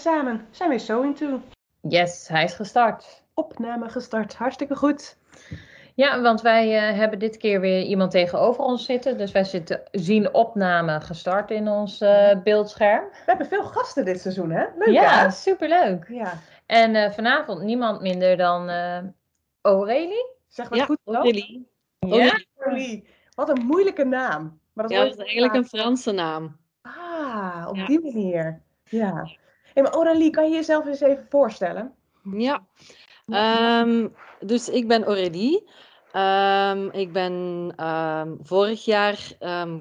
samen zijn we So Into. Yes, hij is gestart. Opname gestart, hartstikke goed. Ja, want wij eh, hebben dit keer weer iemand tegenover ons zitten. Dus wij zitten, zien opname gestart in ons eh, beeldscherm. We hebben veel gasten dit seizoen, hè? Leuk ja, hè? superleuk. Ja. En eh, vanavond niemand minder dan eh Aurelie. Zeg maar Ja, goed. wel? Aurélie. Ja? Aurélie. Wat een moeilijke naam. Maar dat Ja, dat is eigenlijk een Franse naam. Ah, op Ja. die manier. Ja. Hey, maar Aurélie, kan je jezelf eens even voorstellen? Ja. Ehm, dus ik ben Aurélie. Ehm, ik ben ehm, vorig jaar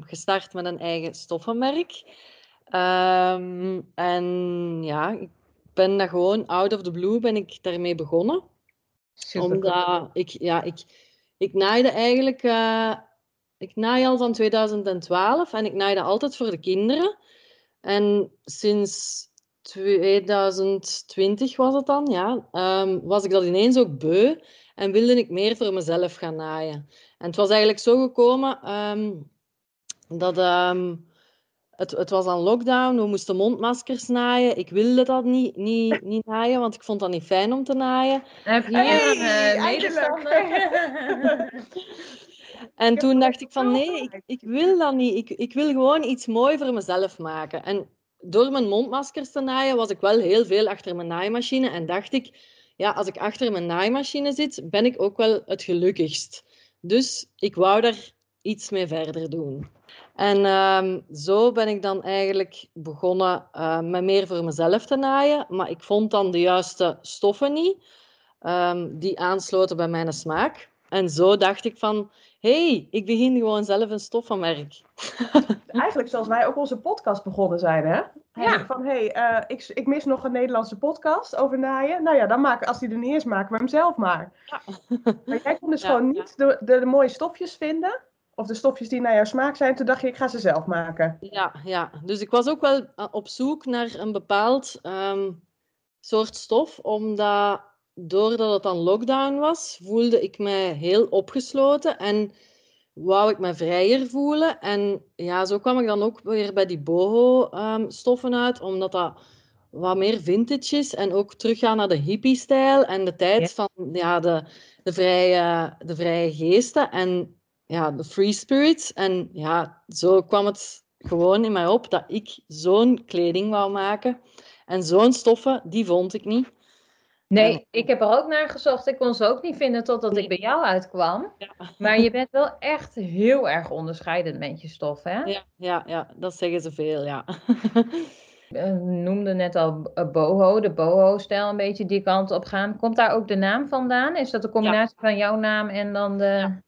gestart met een eigen stoffenmerk. En ja, ik ben daar gewoon out of the blue ben ik daarmee begonnen. Super. Omdat ik, ja, ik, ik naaide eigenlijk, eh, ik naai al van 2012 en ik naaide altijd voor de kinderen. En sinds 2020 was het dan, ja, ehm, was ik dat ineens ook beu en wilde ik meer voor mezelf gaan naaien. En het was eigenlijk zo gekomen ehm, dat ehm, het, het was aan lockdown, we moesten mondmaskers naaien. Ik wilde dat niet, niet, niet naaien, want ik vond dat niet fijn om te naaien. Heb je Hey, eh? En toen dacht ik van nee, ik, ik wil dat niet. Ik, ik wil gewoon iets mooi voor mezelf maken. En door mijn mondmaskers te naaien was ik wel heel veel achter mijn naaimachine. En dacht ik, ja, als ik achter mijn naaimachine zit, ben ik ook wel het gelukkigst. Dus ik wou daar iets mee verder doen. En ehm, zo ben ik dan eigenlijk begonnen eh, met meer voor mezelf te naaien. Maar ik vond dan de juiste stoffen niet, ehm, die aansloten bij mijn smaak. En zo dacht ik van, hey, ik begin gewoon zelf een stoffenmerk. Eigenlijk zoals wij ook onze podcast begonnen zijn, hè? Van, hé, hey, eh, ik, ik mis nog een Nederlandse podcast over naaien. Nou ja, dan maken, als die er niet is, maken we hem zelf maar. Maar jij kon dus Ja, gewoon ja. niet de, de, de mooie stofjes vinden. Of de stofjes die naar jouw smaak zijn. Toen dacht je, ik ga ze zelf maken. Ja, ja. Dus ik was ook wel eh, op zoek naar een bepaald ehm, soort stof, omdat doordat het dan lockdown was, voelde ik me heel opgesloten en wou ik me vrijer voelen. En ja, zo kwam ik dan ook weer bij die boho-stoffen uit, omdat dat wat meer vintage is en ook teruggaan naar de hippie-stijl en de tijd Ja. van ja, de, de, vrije, de vrije geesten en ja, de free spirits. En ja, zo kwam het gewoon in mij op dat ik zo'n kleding wou maken. En zo'n stoffen, die vond ik niet. Nee, ik heb er ook naar gezocht. Ik kon ze ook niet vinden totdat ik bij jou uitkwam. Ja. Maar je bent wel echt heel erg onderscheidend met je stof, hè? Ja, ja, ja, dat zeggen ze veel, ja. Eh, noemde net al eh, boho, de boho-stijl een beetje die kant op gaan. Komt daar ook de naam vandaan? Is dat de combinatie van jouw naam en dan de... Ja,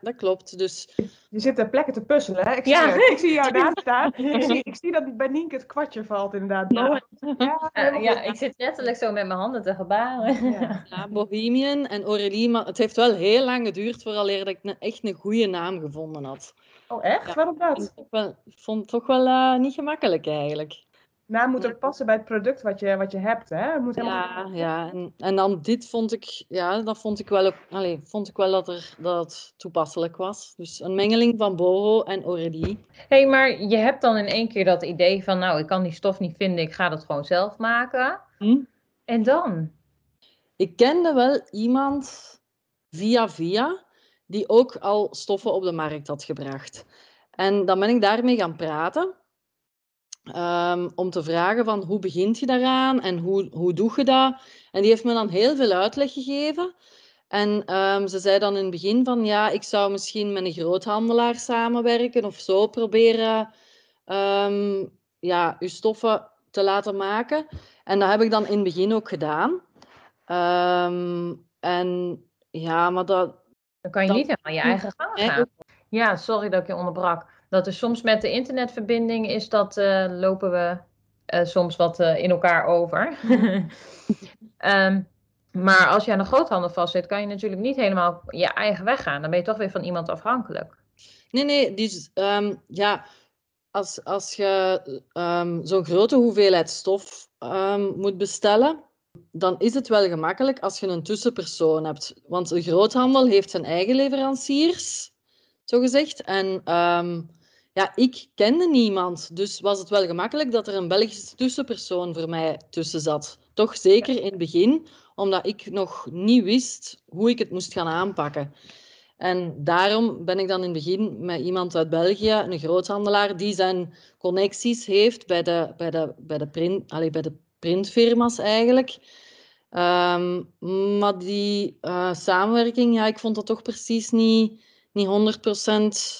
dat klopt. Dus Je zit ter plekke te puzzelen, hè? Ik zie, Ja. het. ik zie jouw naam staan. Ik zie, ik zie dat bij Nienke het kwartje valt, inderdaad. Ja. Ja, helemaal ja, ik zit letterlijk zo met mijn handen te gebaren. Ja. ja, Bohemian en Aurélie, maar het heeft wel heel lang geduurd voordat ik een, echt een goede naam gevonden had. Oh, echt? Ja. Waarom Ik dat? ik vond het toch wel eh, niet gemakkelijk eigenlijk. Naam moet ook passen bij het product wat je, wat je hebt, hè? Het Moet helemaal... Ja, ja. En, en dan dit vond ik, ja, dat vond ik wel, ook, allee, vond ik wel dat, er, dat het toepasselijk was. Dus een mengeling van boho en Aurélie. hey, maar je hebt dan in één keer dat idee van, nou, ik kan die stof niet vinden, ik ga dat gewoon zelf maken. Hm? En dan? Ik kende wel iemand via via die ook al stoffen op de markt had gebracht. En dan ben ik daarmee gaan praten. Ehm, om te vragen van hoe begint je daaraan en hoe, hoe doe je dat? En die heeft me dan heel veel uitleg gegeven. En ehm, ze zei dan in het begin van ja, ik zou misschien met een groothandelaar samenwerken of zo proberen ehm, ja, uw stoffen te laten maken. En dat heb ik dan in het begin ook gedaan. En ja, maar dat, Dan kan je niet helemaal je eigen gang gaan. Ja, sorry dat ik je onderbrak. Dat is soms met de internetverbinding is dat, eh, lopen we eh, soms wat eh, in elkaar over. Ehm, maar als je aan de groothandel vastzit, kan je natuurlijk niet helemaal je eigen weg gaan. Dan ben je toch weer van iemand afhankelijk. Nee, nee, dus ja, als, als je ehm, zo'n grote hoeveelheid stof moet bestellen, dan is het wel gemakkelijk als je een tussenpersoon hebt. Want de groothandel heeft zijn eigen leveranciers, zogezegd. En ja, ik kende niemand. Dus was het wel gemakkelijk dat er een Belgische tussenpersoon voor mij tussen zat. Toch zeker in het begin, omdat ik nog niet wist hoe ik het moest gaan aanpakken. En daarom ben ik dan in het begin met iemand uit België, een groothandelaar, die zijn connecties heeft bij de, bij de, bij de, print, allez, bij de printfirma's eigenlijk. Um, maar die uh, samenwerking, ja, ik vond dat toch precies niet, niet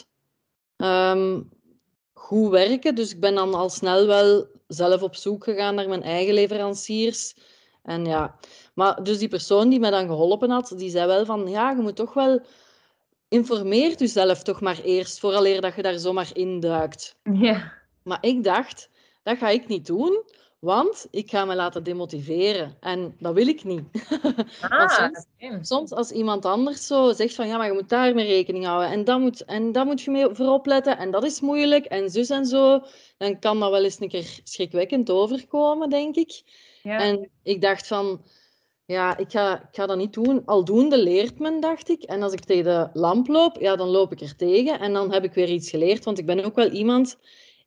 100% um, goed werken. Dus ik ben dan al snel wel zelf op zoek gegaan naar mijn eigen leveranciers. En ja, maar dus die persoon die mij dan geholpen had, die zei wel van, ja, je moet toch wel informeer jezelf toch maar eerst, vooraleer dat je daar zomaar induikt. Ja. Maar ik dacht, dat ga ik niet doen, want ik ga me laten demotiveren. En dat wil ik niet. Ah, soms, soms, als iemand anders zo zegt van, ja, maar je moet daarmee rekening houden. En dat moet, en dat moet je mee voor opletten. En dat is moeilijk. En zus en zo. Dan kan dat wel eens een keer schrikwekkend overkomen, denk ik. Ja. En ik dacht van ja, ik ga, ik ga dat niet doen. Aldoende leert men, dacht ik. En als ik tegen de lamp loop, ja, dan loop ik er tegen. En dan heb ik weer iets geleerd. Want ik ben ook wel iemand...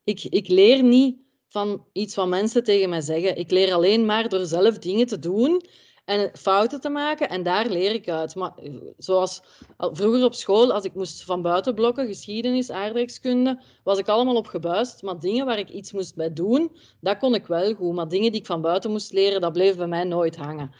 Ik, ik leer niet van iets wat mensen tegen mij zeggen. Ik leer alleen maar door zelf dingen te doen en fouten te maken en daar leer ik uit. Maar eh, zoals vroeger op school, als ik moest van buiten blokken, geschiedenis, aardrijkskunde, was ik allemaal op gebuist. Maar dingen waar ik iets moest bij doen, dat kon ik wel goed. Maar dingen die ik van buiten moest leren, dat bleef bij mij nooit hangen.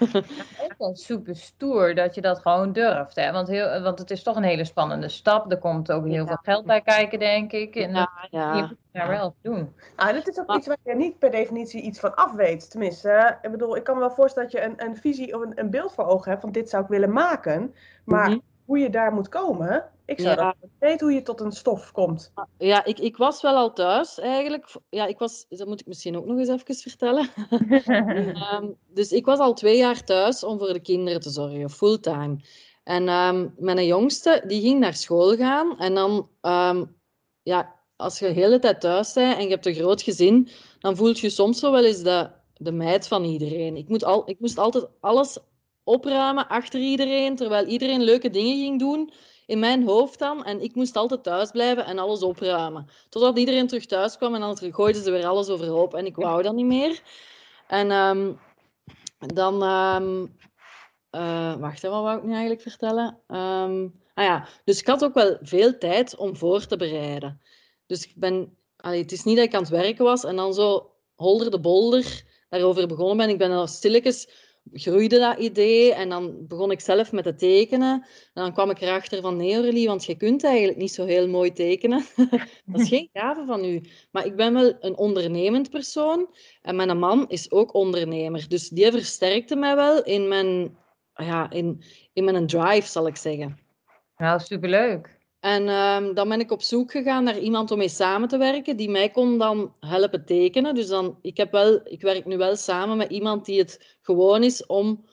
ook wel super stoer dat je dat gewoon durft. Hè? Want, heel, want het is toch een hele spannende stap. Er komt ook heel ja. veel geld bij kijken, denk ik. En ja, ja. je moet daar wel doen. Ah, dat is ook iets waar je niet per definitie iets van af weet. Tenminste, ik bedoel, ik kan me wel voorstellen dat je een, een visie of een, een beeld voor ogen hebt van dit zou ik willen maken. Maar mm -hmm. hoe je daar moet komen, ik zou ja. dat weten hoe je tot een stof komt. Ja, ik, ik was wel al thuis eigenlijk. Ja, ik was, dat moet ik misschien ook nog eens even vertellen. um, dus ik was al twee jaar thuis om voor de kinderen te zorgen, fulltime. En um, mijn jongste, die ging naar school gaan. En dan, um, ja, als je de hele tijd thuis bent en je hebt een groot gezin, dan voelt je soms zo wel eens de, de meid van iedereen. Ik, moet al, ik moest altijd alles opruimen achter iedereen, terwijl iedereen leuke dingen ging doen in mijn hoofd dan. En ik moest altijd thuis blijven en alles opruimen. Totdat iedereen terug thuis kwam en dan gooiden ze weer alles overhoop. En ik wou dat niet meer. En um, dan... Um, uh, wacht, wat wou ik nu eigenlijk vertellen? Um, ah ja, dus ik had ook wel veel tijd om voor te bereiden. Dus ik ben... Het is niet dat ik aan het werken was en dan zo holder de bolder daarover begonnen ben. Ik ben al stilletjes groeide dat idee en dan begon ik zelf met te tekenen. En dan kwam ik erachter van nee want je kunt eigenlijk niet zo heel mooi tekenen. dat is geen gave van u. Maar ik ben wel een ondernemend persoon en mijn man is ook ondernemer. Dus die versterkte mij wel in mijn, ja, in, in mijn drive, zal ik zeggen. Nou, superleuk. En um, dan ben ik op zoek gegaan naar iemand om mee samen te werken, die mij kon dan helpen tekenen. Dus dan, ik, heb wel, ik werk nu wel samen met iemand die het gewoon is om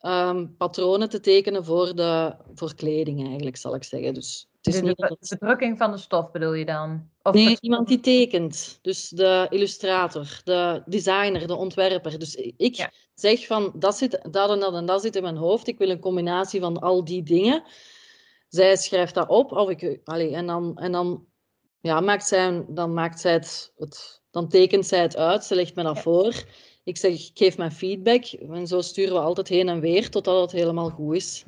um, patronen te tekenen voor, de, voor kleding, eigenlijk, zal ik zeggen. Dus het is de, niet de, de drukking van de stof bedoel je dan? Of nee, iemand die tekent. Dus de illustrator, de designer, de ontwerper. Dus ik ja. zeg van, dat, zit, dat en dat en dat zit in mijn hoofd. Ik wil een combinatie van al die dingen zij schrijft dat op, of ik, en dan, en dan, ja, maakt zij, dan maakt zij het, het, dan tekent zij het uit, ze legt me dat voor. Ik zeg, ik geef mijn feedback en zo sturen we altijd heen en weer totdat het helemaal goed is.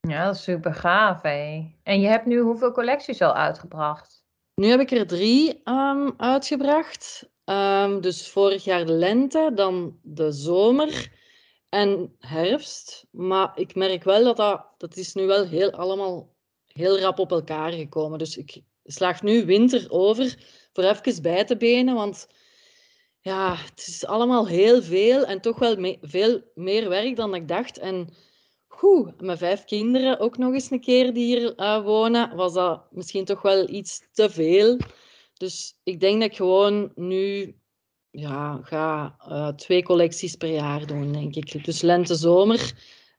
Ja, dat is super gaaf, hé. En je hebt nu hoeveel collecties al uitgebracht? Nu heb ik er drie um, uitgebracht. Um, dus vorig jaar de lente, dan de zomer en herfst. Maar ik merk wel dat dat, is nu wel heel, allemaal heel rap op elkaar gekomen. Dus ik slaag nu winter over voor even bij te benen, want ja, het is allemaal heel veel en toch wel veel meer werk dan ik dacht. En Oeh, mijn vijf kinderen ook nog eens een keer die hier uh, wonen, was dat misschien toch wel iets te veel. Dus ik denk dat ik gewoon nu ja, ga uh, twee collecties per jaar doen, denk ik. Dus lente, zomer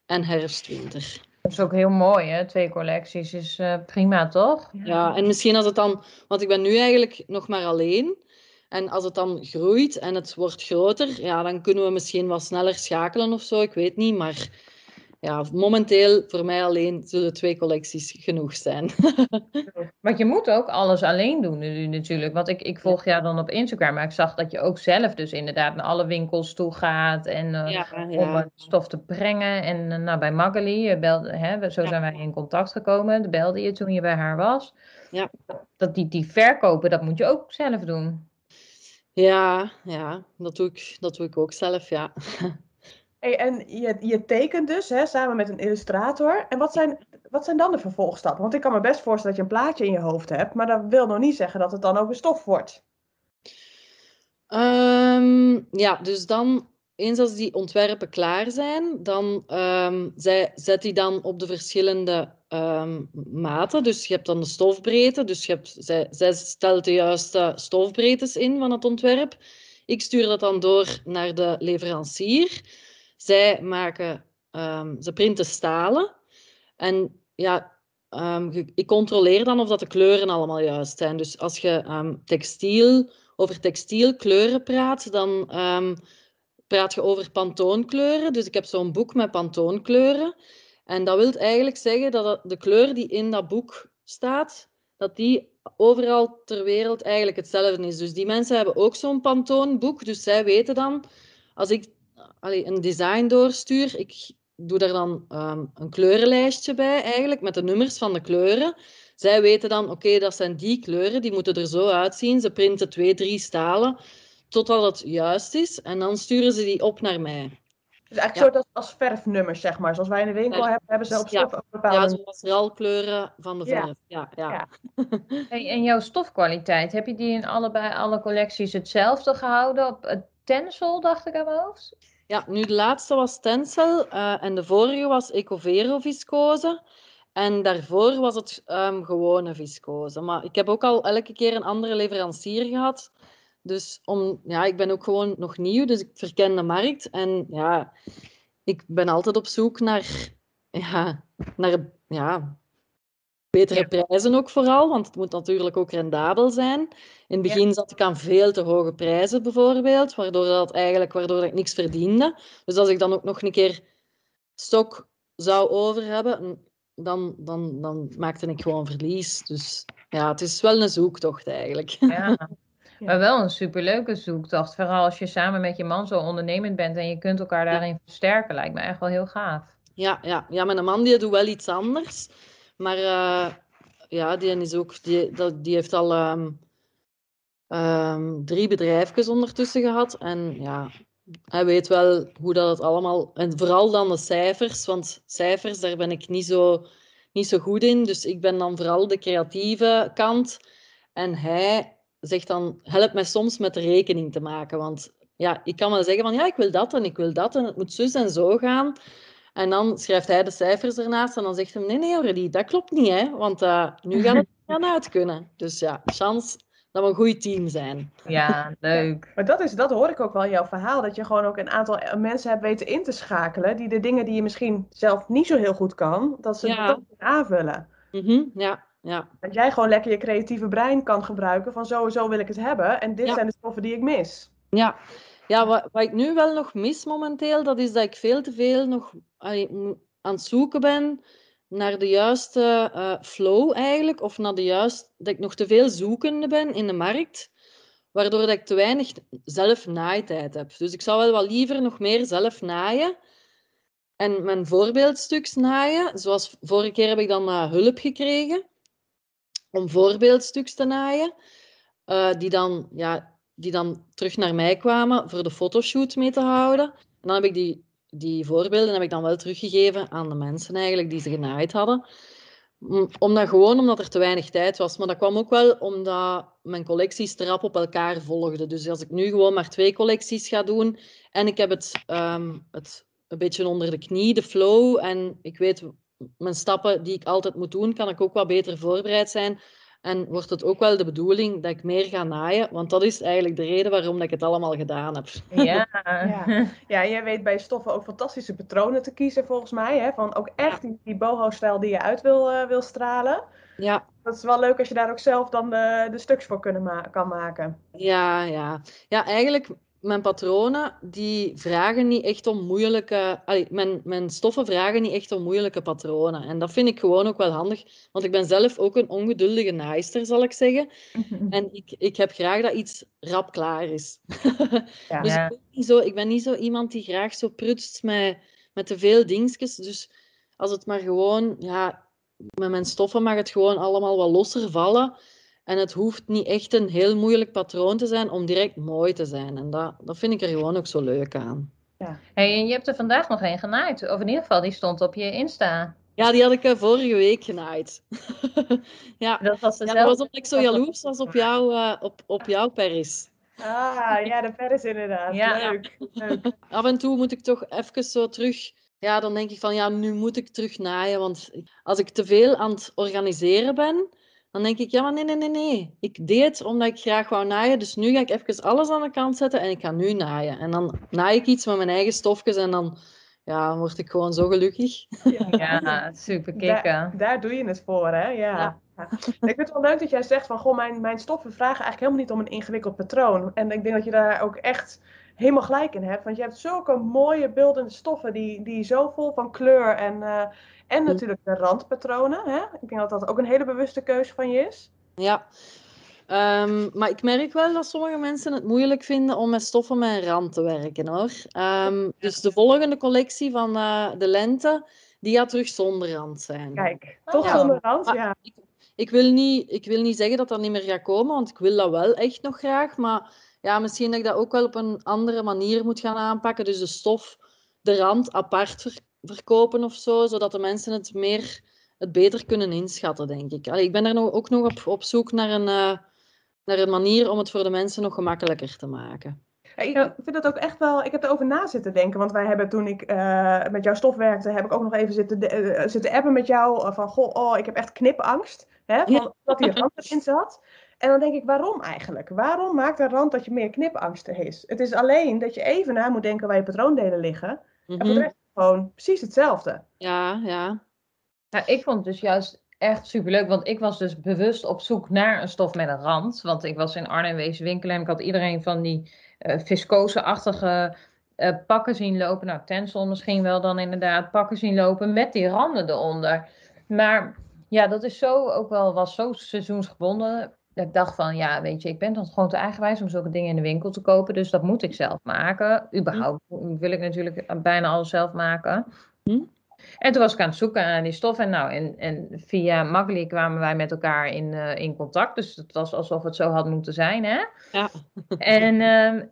en herfst, winter. Dat is ook heel mooi, hè? Twee collecties is uh, prima, toch? Ja. ja, en misschien als het dan... Want ik ben nu eigenlijk nog maar alleen. En als het dan groeit en het wordt groter, ja, dan kunnen we misschien wat sneller schakelen of zo. Ik weet niet, maar ja, momenteel voor mij alleen zullen twee collecties genoeg zijn. Want je moet ook alles alleen doen nu natuurlijk. Want ik, ik volg jou dan op Instagram, maar ik zag dat je ook zelf dus inderdaad naar alle winkels toe gaat en uh, ja, ja. om stof te brengen. En uh, nou, bij Magali, belde, hè, zo zijn wij in contact gekomen. De belde je toen je bij haar was. Ja. Dat die, die verkopen, dat moet je ook zelf doen. Ja, ja dat, doe ik, dat doe ik ook zelf, ja. En je, je tekent dus hè, samen met een illustrator. En wat zijn, wat zijn dan de vervolgstappen? Want ik kan me best voorstellen dat je een plaatje in je hoofd hebt, maar dat wil nog niet zeggen dat het dan ook een stof wordt. Um, ja, dus dan, eens als die ontwerpen klaar zijn, dan um, zij, zet die dan op de verschillende um, maten. Dus je hebt dan de stofbreedte, dus je hebt, zij, zij stelt de juiste stofbreedtes in van het ontwerp. Ik stuur dat dan door naar de leverancier. Zij maken, um, ze printen stalen. En ja, um, ik controleer dan of dat de kleuren allemaal juist zijn. Dus als je um, textiel, over textielkleuren praat, dan praat je over pantoonkleuren. Dus ik heb zo'n boek met pantoonkleuren. En dat wil eigenlijk zeggen dat de kleur die in dat boek staat, dat die overal ter wereld eigenlijk hetzelfde is. Dus die mensen hebben ook zo'n pantoonboek. Dus zij weten dan, als ik allee, een design doorstuur, ik doe daar dan um, een kleurenlijstje bij eigenlijk, met de nummers van de kleuren. Zij weten dan, oké, dat zijn die kleuren, die moeten er zo uitzien. Ze printen twee, drie stalen, totdat het juist is. En dan sturen ze die op naar mij. Dus eigenlijk ja. soort als, als verfnummers, zeg maar. Zoals wij in de winkel hebben, hebben ze op stof ja. bepaalde... Ja, zoals ralkleuren van de verf. Ja, ja. en jouw stofkwaliteit, heb je die in allebei alle collecties hetzelfde gehouden? Op het tensel, dacht ik aan mijn? Ja, nu de laatste was Tencel uh, en de vorige was Ecovero viscose. En daarvoor was het um, gewone viscose. Maar ik heb ook al elke keer een andere leverancier gehad. Dus om, ja, ik ben ook gewoon nog nieuw, dus ik verken de markt. En ja, ik ben altijd op zoek naar, ja, naar ja, betere prijzen ook vooral, want het moet natuurlijk ook rendabel zijn. In het begin zat ik aan veel te hoge prijzen bijvoorbeeld, waardoor, dat eigenlijk, waardoor ik niks verdiende. Dus als ik dan ook nog een keer stok zou over hebben, dan, dan, dan maakte ik gewoon verlies. Dus ja, het is wel een zoektocht eigenlijk. Ja. Maar wel een superleuke zoektocht. Vooral als je samen met je man zo ondernemend bent en je kunt elkaar daarin versterken. Lijkt me echt wel heel gaaf. Ja, ja. ja mijn man die doet wel iets anders. Maar uh, ja, die, is ook, die, die heeft al um, um, drie bedrijfjes ondertussen gehad. En ja, hij weet wel hoe dat het allemaal... En vooral dan de cijfers, want cijfers, daar ben ik niet zo, niet zo goed in. Dus ik ben dan vooral de creatieve kant. En hij zegt dan, help mij soms met de rekening te maken. Want ja, ik kan wel zeggen van, ja, ik wil dat en ik wil dat en het moet zus en zo gaan. En dan schrijft hij de cijfers ernaast en dan zegt hij, nee, nee Aurélie, dat klopt niet, hè. Want uh, nu gaat het niet uit kunnen. Dus ja, chance dat we een goed team zijn. Ja, leuk. maar dat, is, dat hoor ik ook wel in jouw verhaal. Dat je gewoon ook een aantal mensen hebt weten in te schakelen. Die de dingen die je misschien zelf niet zo heel goed kan, dat ze ja. dat aanvullen. Mm -hmm, ja, ja. Dat jij gewoon lekker je creatieve brein kan gebruiken van sowieso wil ik het hebben. En dit ja. zijn de stoffen die ik mis. Ja, ja wat, wat ik nu wel nog mis momenteel, dat is dat ik veel te veel nog aan het zoeken ben naar de juiste uh, flow eigenlijk, of naar de juiste, dat ik nog te veel zoekende ben in de markt, waardoor dat ik te weinig zelf naaitijd heb. Dus ik zou wel wat liever nog meer zelf naaien en mijn voorbeeldstuk naaien. Zoals vorige keer heb ik dan hulp gekregen om voorbeeldstuks te naaien, uh, die, dan, ja, die dan terug naar mij kwamen voor de fotoshoot mee te houden. En dan heb ik die die voorbeelden heb ik dan wel teruggegeven aan de mensen eigenlijk die ze genaaid hadden. Omdat, gewoon omdat er te weinig tijd was. Maar dat kwam ook wel omdat mijn collecties trap op elkaar volgden. Dus als ik nu gewoon maar twee collecties ga doen en ik heb het, um, het een beetje onder de knie, de flow, en ik weet mijn stappen die ik altijd moet doen, kan ik ook wat beter voorbereid zijn. En wordt het ook wel de bedoeling dat ik meer ga naaien? Want dat is eigenlijk de reden waarom dat ik het allemaal gedaan heb. Ja, ja. ja jij weet bij stoffen ook fantastische patronen te kiezen volgens mij. Hè? Van ook echt die, die boho-stijl die je uit wil, uh, wil stralen. Ja. Dat is wel leuk als je daar ook zelf dan de, de stuks voor kunnen ma kan maken. Ja, ja. ja, eigenlijk mijn patronen, die vragen niet echt om moeilijke... Allee, mijn, mijn stoffen vragen niet echt om moeilijke patronen. En dat vind ik gewoon ook wel handig, want ik ben zelf ook een ongeduldige naaister, zal ik zeggen. En ik, ik heb graag dat iets rap klaar is. Ja. dus ik ben, niet zo, ik ben niet zo iemand die graag zo prutst met, met te veel dingetjes. Dus als het maar gewoon... Ja, met mijn stoffen mag het gewoon allemaal wat losser vallen. En het hoeft niet echt een heel moeilijk patroon te zijn om direct mooi te zijn. En dat, dat vind ik er gewoon ook zo leuk aan. Hey, en je hebt er vandaag nog een genaaid. Of in ieder geval, die stond op je Insta. Ja, die had ik eh, vorige week genaaid. ja. Dat was ja, dat was omdat ik zo jaloers was op, jou, eh, op, op jouw Paris. Ah, ja, de Paris inderdaad. Ja. Leuk. Leuk. Af en toe moet ik toch even zo terug... Ja, dan denk ik van, ja, nu moet ik terug naaien. Want als ik te veel aan het organiseren ben, dan denk ik, ja, maar nee, nee, nee, nee. Ik deed het omdat ik graag wou naaien. Dus nu ga ik even alles aan de kant zetten en ik ga nu naaien. En dan naai ik iets met mijn eigen stofjes en dan ja, dan word ik gewoon zo gelukkig. Ja, super kicken. Daar, daar doe je het voor, hè? Ja. Ja. Ja. Ik vind het wel leuk dat jij zegt van, goh, mijn, mijn stoffen vragen eigenlijk helemaal niet om een ingewikkeld patroon. En ik denk dat je daar ook echt helemaal gelijk in hebt. Want je hebt zulke mooie beeldende stoffen die, die zo vol van kleur en, eh, en natuurlijk de randpatronen. Hè? Ik denk dat dat ook een hele bewuste keuze van je is. Ja. Ehm, maar ik merk wel dat sommige mensen het moeilijk vinden om met stoffen met een rand te werken hoor. Ehm, dus de volgende collectie van eh, de lente, die gaat terug zonder rand zijn. Kijk, toch Ja. zonder rand, Ah, ja. Ik wil, niet, ik wil niet zeggen dat dat niet meer gaat komen, want ik wil dat wel echt nog graag. Maar ja, misschien dat ik dat ook wel op een andere manier moet gaan aanpakken. Dus de stof, de rand apart ver- verkopen of zo, zodat de mensen het meer, het beter kunnen inschatten, denk ik. Allee, ik ben er nog, ook nog op, op zoek naar een, eh, naar een manier om het voor de mensen nog gemakkelijker te maken. Ja, ik vind dat ook echt wel. Ik heb erover na zitten denken. Want wij hebben toen ik eh, met jouw stof werkte, heb ik ook nog even zitten, de- eh, zitten appen met jou. Van goh, oh, ik heb echt knipangst. Hè, van, Ja. Dat die rand erin zat. En dan denk ik, waarom eigenlijk? Waarom maakt een rand dat je meer knipangst is? Het is alleen dat je even na moet denken waar je patroondelen liggen. En voor Mhm. de rest gewoon precies hetzelfde. Ja, ja. Nou, ik vond het dus juist echt superleuk, want ik was dus bewust op zoek naar een stof met een rand. Want ik was in Arnhem wezen winkelen en ik had iedereen van die eh viscose-achtige eh, pakken zien lopen. Nou, Tensel misschien wel dan inderdaad, pakken zien lopen met die randen eronder. Maar ja, dat is zo ook wel, was zo seizoensgebonden. Dat ik dacht van, ja, weet je, ik ben dan gewoon te eigenwijs om zulke dingen in de winkel te kopen. Dus dat moet ik zelf maken. Überhaupt wil ik natuurlijk bijna alles zelf maken. Hm. En toen was ik aan het zoeken naar die stof. En, nou, en, en via Magali kwamen wij met elkaar in, eh, in contact. Dus het was alsof het zo had moeten zijn, hè? Ja. En, ehm,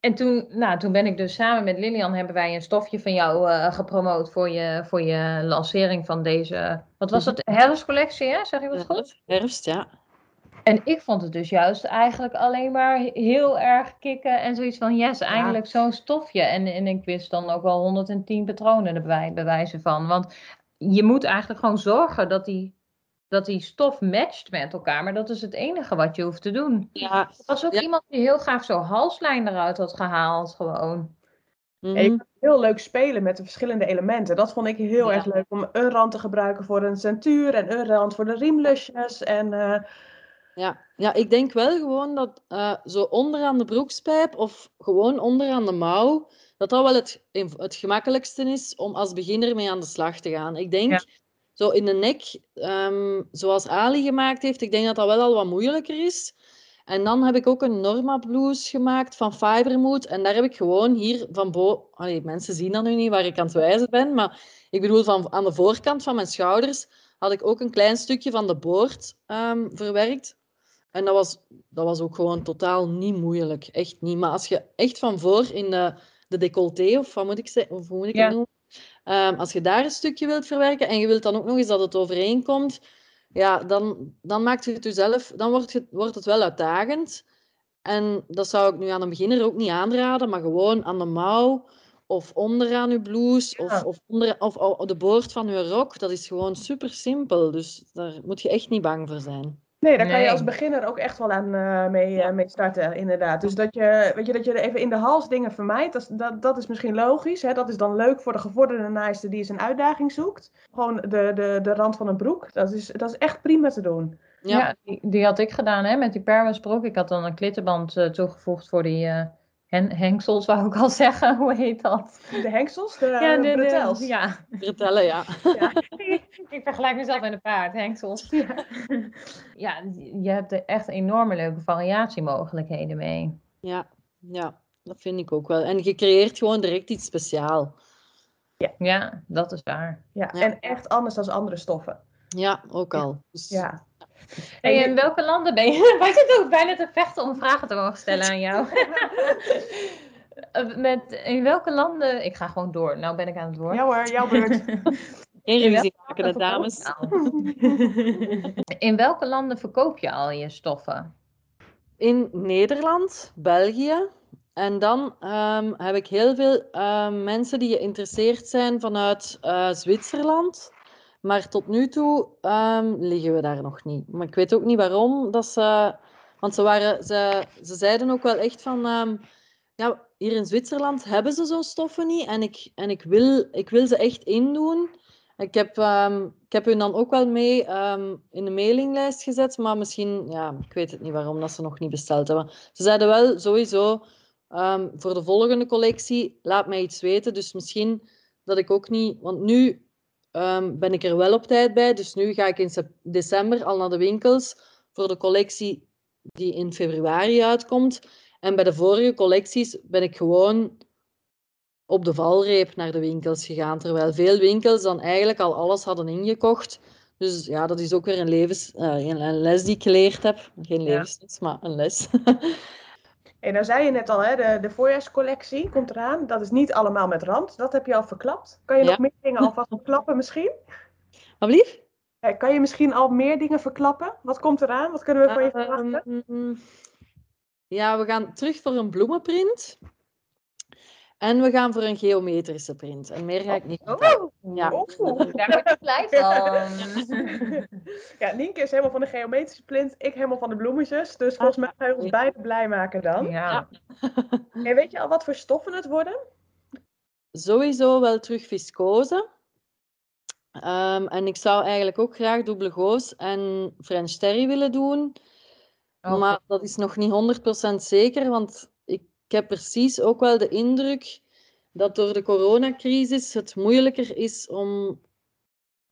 en toen, nou, toen ben ik dus samen met Lilian hebben wij een stofje van jou eh, gepromoot voor je, voor je lancering van deze, wat was het, herfstcollectie, hè? Zeg ik dat goed? Herfst, ja. En ik vond het dus juist eigenlijk alleen maar heel erg kicken en zoiets van, yes, eindelijk zo'n stofje. En, en ik wist dan ook wel 110 patronen erbij, bewijzen van. Want je moet eigenlijk gewoon zorgen dat die, dat die stof matcht met elkaar. Maar dat is het enige wat je hoeft te doen. Ja. Er was ook Ja. iemand die heel graag zo'n halslijn eruit had gehaald, gewoon. Mhm. Heel leuk spelen met de verschillende elementen. Dat vond ik heel Ja. erg leuk om een rand te gebruiken voor een centuur en een rand voor de riemlusjes. En eh, Ja, ja, ik denk wel gewoon dat eh, zo onderaan de broekspijp of gewoon onderaan de mouw, dat dat wel het, het gemakkelijkste is om als beginner mee aan de slag te gaan. Ik denk Ja. zo in de nek, ehm, zoals Ali gemaakt heeft, ik denk dat dat wel al wat moeilijker is. En dan heb ik ook een Norma blouse gemaakt van Fibermood. En daar heb ik gewoon hier van boven... Mensen zien dat nu niet waar ik aan het wijzen ben. Maar ik bedoel, van, aan de voorkant van mijn schouders had ik ook een klein stukje van de boord ehm, verwerkt. En dat was, dat was ook gewoon totaal niet moeilijk. Echt niet. Maar als je echt van voor in de, de decolleté, of wat moet ik zeggen, of hoe moet ik Ja. het noemen? Ehm, als je daar een stukje wilt verwerken en je wilt dan ook nog eens dat het overeenkomt, ja, dan, dan maakt het jezelf, dan wordt het, wordt het wel uitdagend. En dat zou ik nu aan een beginner ook niet aanraden, maar gewoon aan de mouw of onderaan je blouse Ja. of, of, onder, of, of de boord van je rok. Dat is gewoon super simpel. Dus daar moet je echt niet bang voor zijn. Nee, daar kan je als beginner ook echt wel aan eh, mee, Ja. eh, mee starten, inderdaad. Dus dat je, weet je, dat je er even in de hals dingen vermijdt, dat, is- dat, dat is misschien logisch. Hè? Dat is dan leuk voor de gevorderde naaister die eens een uitdaging zoekt. Gewoon de, de, de rand van een broek, dat is, dat is echt prima te doen. Ja, Ja, die, die had ik gedaan hè, met die perwasbroek. Ik had dan een klittenband eh, toegevoegd voor die, hen, hengsels wou ik al zeggen, hoe heet dat? De hengsels? De, ja, de, bretels? ja. Bretellen, ja. ja. ik vergelijk mezelf met een paard, hengsels. Ja. ja, je hebt er echt enorme leuke variatiemogelijkheden mee. Ja, ja, dat vind ik ook wel. En je creëert gewoon direct iets speciaals. Ja. ja, dat is waar. Ja, en echt anders dan andere stoffen. Ja, ook al. Dus... Ja. En in welke landen ben je? Wij zitten ook bijna te vechten om vragen te mogen stellen aan jou. Met, in welke landen... Ik ga gewoon door. Nou ben ik aan het woord. Ja hoor, jouw beurt. Geen ruzie maken, de dames. In welke landen verkoop je al je stoffen? In Nederland, België. En dan um, heb ik heel veel um, mensen die geïnteresseerd zijn vanuit uh, Zwitserland. Maar tot nu toe um, liggen we daar nog niet. Maar ik weet ook niet waarom. Dat ze, want ze, waren, ze, ze zeiden ook wel echt van... Um, ja, hier in Zwitserland hebben ze zo'n stoffen niet. En ik, en ik, wil, ik wil ze echt indoen. Ik heb, um, ik heb hun dan ook wel mee in de mailinglijst gezet. Maar misschien... Ja, ik weet het niet waarom dat ze nog niet besteld hebben. Ze zeiden wel sowieso... voor de volgende collectie, laat mij iets weten. Dus misschien dat ik ook niet... Want nu um, ben ik er wel op tijd bij. Dus nu ga ik in december al naar de winkels voor de collectie die in februari uitkomt. En bij de vorige collecties ben ik gewoon op de valreep naar de winkels gegaan. Terwijl veel winkels dan eigenlijk al alles hadden ingekocht. Dus ja, dat is ook weer een, levens, uh, een les die ik geleerd heb. Geen levensles, maar een les. En dan zei je net al, hè, de, de voorjaarscollectie komt eraan. Dat is niet allemaal met rand. Dat heb je al verklapt. Kan je nog meer dingen alvast verklappen misschien? Alblieft? Ja, kan je misschien al meer dingen verklappen? Wat komt eraan? Wat kunnen we van je verwachten? Ehm, ja, we gaan terug voor een bloemenprint. En we gaan voor een geometrische print. En meer ga ik niet oh, ja. Oh, daar word ik blij van. ja, Nienke is helemaal van de geometrische print. Ik helemaal van de bloemetjes. Dus volgens mij gaan we ons beide blij maken dan. Ja. En weet je al wat voor stoffen het worden? Sowieso wel terug viscose. Um, en ik zou eigenlijk ook graag dubbele goos en French terry willen doen. Oh. Maar dat is nog niet 100% zeker, want ik heb precies ook wel de indruk dat door de coronacrisis het moeilijker is om.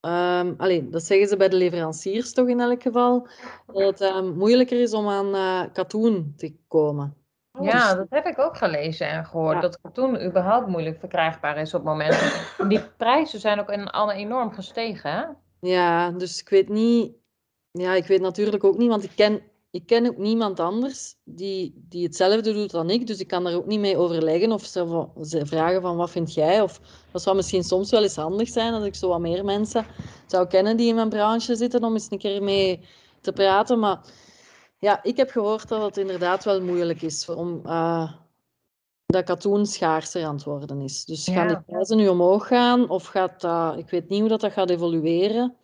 Um, alleen, dat zeggen ze bij de leveranciers toch in elk geval. Dat het um, moeilijker is om aan uh, katoen te komen. Ja, dat heb ik ook gelezen en gehoord. Dat katoen überhaupt moeilijk verkrijgbaar is op het moment. Die prijzen zijn ook in, alle enorm gestegen. Hè? Ja, dus ik weet niet. Ja, ik weet natuurlijk ook niet, want ik ken ik ken ook niemand anders die, die hetzelfde doet dan ik, dus ik kan daar ook niet mee overleggen of ze, ze, vragen van wat vind jij? Of dat zou misschien soms wel eens handig zijn dat ik zo wat meer mensen zou kennen die in mijn branche zitten om eens een keer mee te praten. Maar ja, ik heb gehoord dat het inderdaad wel moeilijk is om uh, dat katoen schaarser aan het worden is. Dus gaan die prijzen nu omhoog gaan of gaat dat, ik weet niet hoe dat, dat gaat evolueren.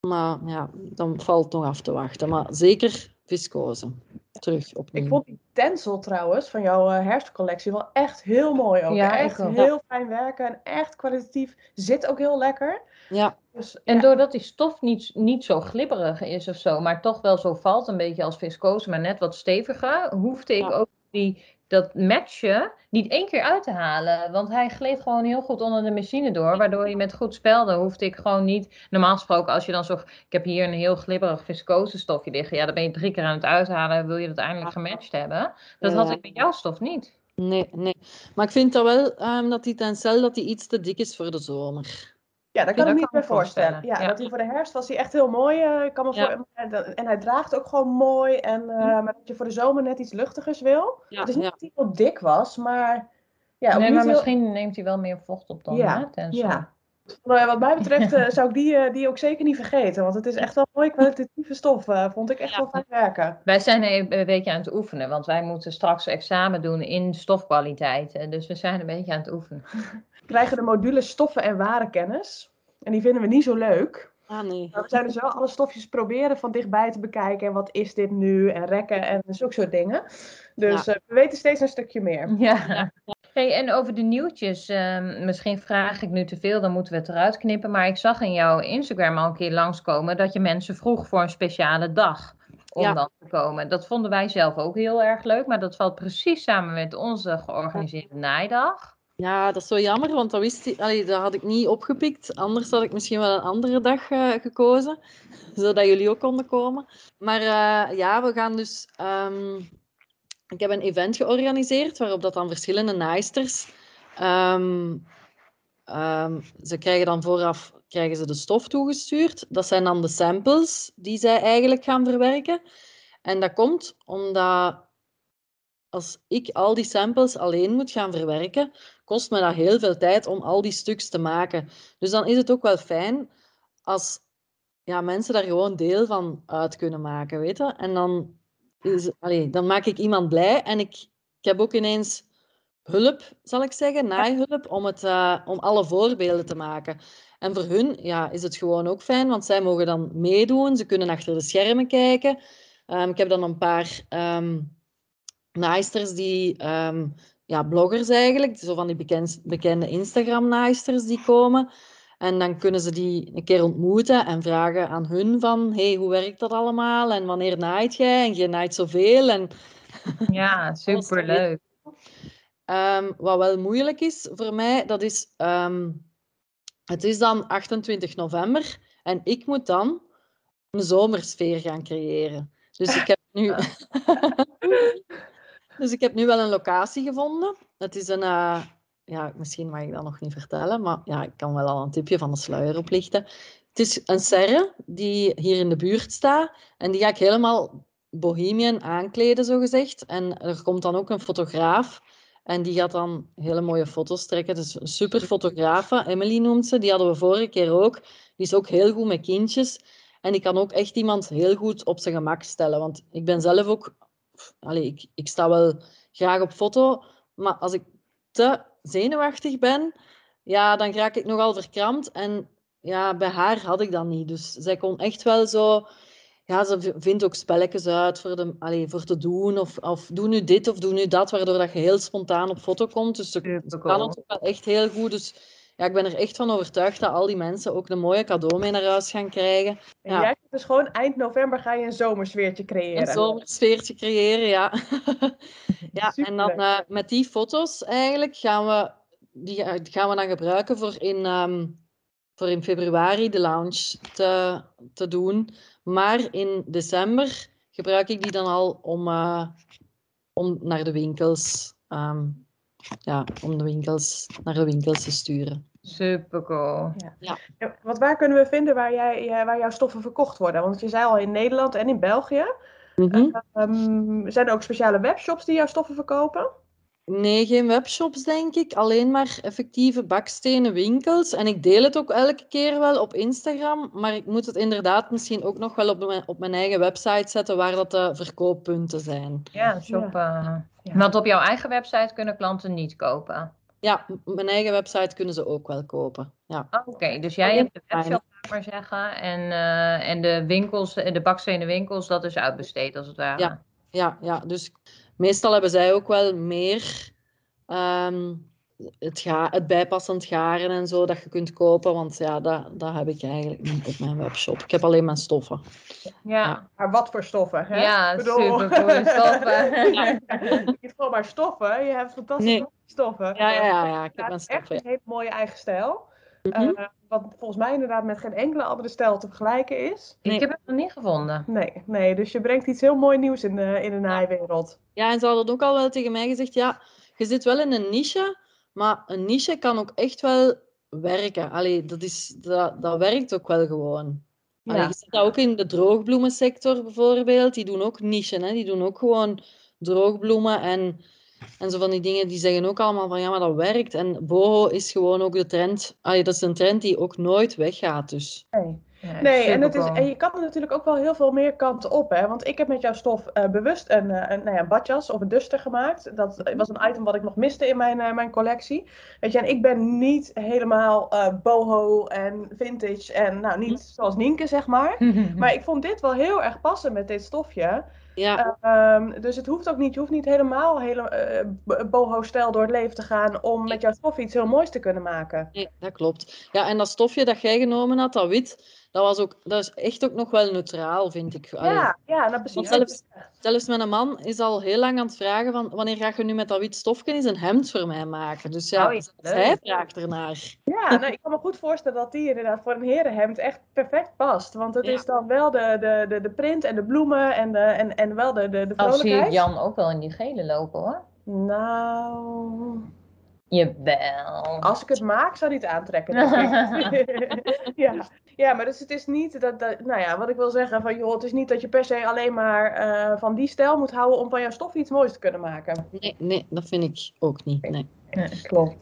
Maar ja, dan valt het nog af te wachten. Maar zeker viscose. Terug opnieuw. Ik vond die tensel trouwens van jouw uh, herfstcollectie wel echt heel mooi ook. Ja, echt heel fijn werken en echt kwalitatief. Zit ook heel lekker. Ja. Dus, en doordat die stof niet, niet zo glibberig is of zo, maar toch wel zo valt, een beetje als viscose, maar net wat steviger, hoefde ik ook die dat matchen niet één keer uit te halen. Want hij gleed gewoon heel goed onder de machine door. Waardoor je met goed spelde hoefde ik gewoon niet. Normaal gesproken, als je dan zo. Ik heb hier een heel glibberig viscose stofje liggen. Ja, dan ben je drie keer aan het uithalen. Wil je dat eindelijk gematcht hebben? Dat had ik met jouw stof niet. Nee, nee. Maar ik vind dat wel um, dat die tencel dat die iets te dik is voor de zomer. Ja, dat kan ik me niet meer voorstellen. Ja, dat hij voor de herfst was hij echt heel mooi. Uh, kan me voor... En hij draagt ook gewoon mooi. En, uh, maar dat je voor de zomer net iets luchtigers wil. Ja, het is niet dat hij heel dik was, maar... Ja, nee, maar misschien neemt hij wel meer vocht op dan. Ja, hè, ja. Nou wat mij betreft uh, zou ik die, die ook zeker niet vergeten. Want het is echt wel mooi kwalitatieve stof. vond ik echt wel fijn werken. Wij zijn een beetje aan het oefenen. Want wij moeten straks examen doen in stofkwaliteit. Dus we zijn een beetje aan het oefenen. krijgen de module stoffen en warenkennis. En die vinden we niet zo leuk. Ah, nee. Maar we zijn dus wel alle stofjes proberen van dichtbij te bekijken. En wat is dit nu? En rekken en zulke soort dingen. Dus uh, we weten steeds een stukje meer. Ja. Hey, en over de nieuwtjes, uh, misschien vraag ik nu te veel, dan moeten we het eruit knippen. Maar ik zag in jouw Instagram al een keer langskomen dat je mensen vroeg voor een speciale dag om Ja. dan te komen. Dat vonden wij zelf ook heel erg leuk, maar dat valt precies samen met onze georganiseerde naaidag. Ja, dat is zo jammer, want dat, wist ik, dat had ik niet opgepikt. Anders had ik misschien wel een andere dag eh, gekozen, zodat jullie ook konden komen. Maar eh, ja, we gaan dus... ehm, ik heb een event georganiseerd waarop dat dan verschillende naaisters... ehm, ehm, ze krijgen dan vooraf krijgen ze de stof toegestuurd. Dat zijn dan de samples die zij eigenlijk gaan verwerken. En dat komt omdat als ik al die samples alleen moet gaan verwerken, kost me dat heel veel tijd om al die stuks te maken. Dus dan is het ook wel fijn als ja, mensen daar gewoon deel van uit kunnen maken, weet je? En dan, is, allee, dan maak ik iemand blij en ik, ik heb ook ineens hulp, zal ik zeggen, naaihulp, om, het, eh, om alle voorbeelden te maken. En voor hun ja, is het gewoon ook fijn, want zij mogen dan meedoen, ze kunnen achter de schermen kijken. Ehm, ik heb dan een paar ehm, naaisters die, ehm, ja, bloggers eigenlijk, zo van die bekend, bekende Instagram-naaisters die komen. En dan kunnen ze die een keer ontmoeten en vragen aan hun van, hey, hoe werkt dat allemaal? En wanneer naait jij? En je naait zoveel. En Ja, superleuk. Ehm, wat wel moeilijk is voor mij, dat is... ehm, het is dan 28 november en ik moet dan een zomersfeer gaan creëren. Dus ik heb nu... dus ik heb nu wel een locatie gevonden. Het is een... eh, ja, misschien mag ik dat nog niet vertellen, maar ja, ik kan wel al een tipje van de sluier oplichten. Het is een serre die hier in de buurt staat en die ga ik helemaal bohemian aankleden, zogezegd. En er komt dan ook een fotograaf en die gaat dan hele mooie foto's trekken. Dus een super fotografe, Emily noemt ze. Die hadden we vorige keer ook. Die is ook heel goed met kindjes. En die kan ook echt iemand heel goed op zijn gemak stellen. Want ik ben zelf ook... Allee, ik, ik sta wel graag op foto. Maar als ik te zenuwachtig ben, ja, dan raak ik nogal verkrampt. En ja, bij haar had ik dat niet. Dus zij kon echt wel zo... Ja, ze vindt ook spelletjes uit voor, de, allee, voor te doen. Of, of doe nu dit of doe nu dat, waardoor dat je heel spontaan op foto komt. Dus ze, kan het ook wel echt heel goed. Dus ja, ik ben er echt van overtuigd dat al die mensen ook een mooie cadeau mee naar huis gaan krijgen. En Ja. jij gaat dus gewoon eind november ga je een zomersfeertje creëren. Een zomersfeertje creëren, ja. ja, en dan eh, met die foto's eigenlijk gaan we, die ga- gaan we dan gebruiken voor in, ehm, voor in februari de lounge te, te doen. Maar in december gebruik ik die dan al om, eh, om naar de winkels, ehm, ja, om de winkels naar de winkels te sturen. Supercool. Ja, Want waar kunnen we vinden waar, jij, jij- waar jouw stoffen verkocht worden? Want je zei al in Nederland en in België. Mhm. Ehm, zijn er ook speciale webshops die jouw stoffen verkopen? Nee, geen webshops, denk ik. Alleen maar effectieve bakstenen winkels. En ik deel het ook elke keer wel op Instagram. Maar ik moet het inderdaad misschien ook nog wel op mijn, op mijn eigen website zetten, waar dat de verkooppunten zijn. Ja, shoppen. Ja. Want op jouw eigen website kunnen klanten niet kopen. Ja, op mijn eigen website kunnen ze ook wel kopen. Ja, Oh, Oké, dus jij hebt de webshop, maar zeggen. En, eh, en de winkels, de bakstenen winkels, dat is uitbesteed als het ware. Ja. ja, ja. Dus meestal hebben zij ook wel meer ehm, het, ga, het bijpassend garen en zo dat je kunt kopen. Want ja, dat, dat heb ik eigenlijk niet op mijn webshop. Ik heb alleen mijn stoffen. Ja, Maar wat voor stoffen? Hè? ja, Ik bedoel- supercoole stoffen. Ja. Niet gewoon maar stoffen, je hebt fantastische Nee. stoffen. Ja, ja, ja, ja, ik heb Ja, mijn echt stoffen. een hele mooie eigen stijl. Mhm. Eh, wat volgens mij inderdaad met geen enkele andere stijl te vergelijken is. Ik heb het nog niet gevonden. Nee, nee, dus je brengt iets heel mooi nieuws in de, in de naaiwereld. Ja, en ze hadden ook al wel tegen mij gezegd, ja, je zit wel in een niche, maar een niche kan ook echt wel werken. Allee, dat, is, dat, dat werkt ook wel gewoon. Allee, Ja. je ziet dat ook in de droogbloemensector bijvoorbeeld. Die doen ook niche, hè. Die doen ook gewoon droogbloemen en, en zo van die dingen. Die zeggen ook allemaal van, ja, maar dat werkt. En boho is gewoon ook de trend. Allee, dat is een trend die ook nooit weggaat, dus. Nee. Ja, Nee, en, het is, en je kan er natuurlijk ook wel heel veel meer kanten op. Hè? Want ik heb met jouw stof eh, bewust een, eh, een, nou ja, een badjas of een duster gemaakt. Dat was een item wat ik nog miste in mijn, eh, mijn collectie. Weet je, en ik ben niet helemaal eh, boho en vintage en nou niet zoals Nienke, zeg maar. Maar ik vond dit wel heel erg passen met dit stofje. Ja, Ehm, dus het hoeft ook niet, je hoeft niet helemaal hele, eh, boho-stijl door het leven te gaan om met jouw stof iets heel moois te kunnen maken. Nee, dat klopt. Ja, en dat stofje dat jij genomen had, dat wit, dat, was ook, dat is echt ook nog wel neutraal, vind ik. Allee, Ja, ja, nou precies. Want zelfs, zelfs mijn man is al heel lang aan het vragen van wanneer ga je nu met dat wit stofje eens een hemd voor mij maken. Dus ja, Oh hij vraagt ernaar. Ja, nou, ik kan me goed voorstellen dat die inderdaad voor een herenhemd echt perfect past. Want het Ja. is dan wel de, de, de, de print en de bloemen en, de, en, en wel de, de, de Al zie ik vrolijkheid. Jan ook wel in die gele lopen hoor. Nou, Jawel. als ik het maak, zou die het aantrekken. ja. ja, maar dus het is niet dat, dat, nou ja, wat ik wil zeggen van joh, het is niet dat je per se alleen maar eh, van die stijl moet houden om van jouw stof iets moois te kunnen maken. Nee, nee, dat vind ik ook niet. Nee. Ja, klopt.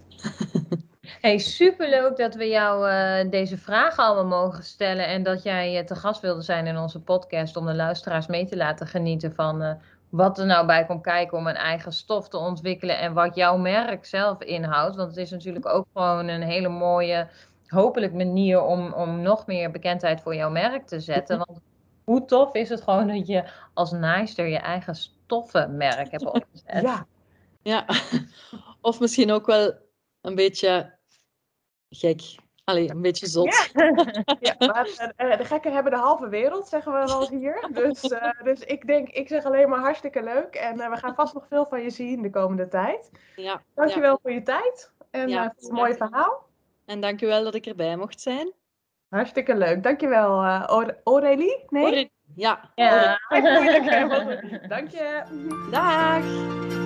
Hey, superleuk dat we jou eh, deze vragen allemaal mogen stellen en dat jij eh, te gast wilde zijn in onze podcast om de luisteraars mee te laten genieten van eh, wat er nou bij komt kijken om een eigen stof te ontwikkelen en wat jouw merk zelf inhoudt. Want het is natuurlijk ook gewoon een hele mooie, hopelijk manier om, om nog meer bekendheid voor jouw merk te zetten. Want hoe tof is het gewoon dat je als naaister je eigen stoffenmerk hebt opgezet. Ja, Ja, of misschien ook wel een beetje gek. Allee, een beetje zot. ja maar eh, de gekken hebben de halve wereld, zeggen we wel eens hier. Dus, eh, dus ik denk, ik zeg alleen maar hartstikke leuk. En eh, we gaan vast nog veel van je zien de komende tijd. Ja, Dankjewel voor je tijd en Ja, eh, voor het mooie verhaal. En dankjewel dat ik erbij mocht zijn. Hartstikke leuk. Dankjewel, eh Aure- Aurélie? Nee? Ja. Ja. Dank je. Dag.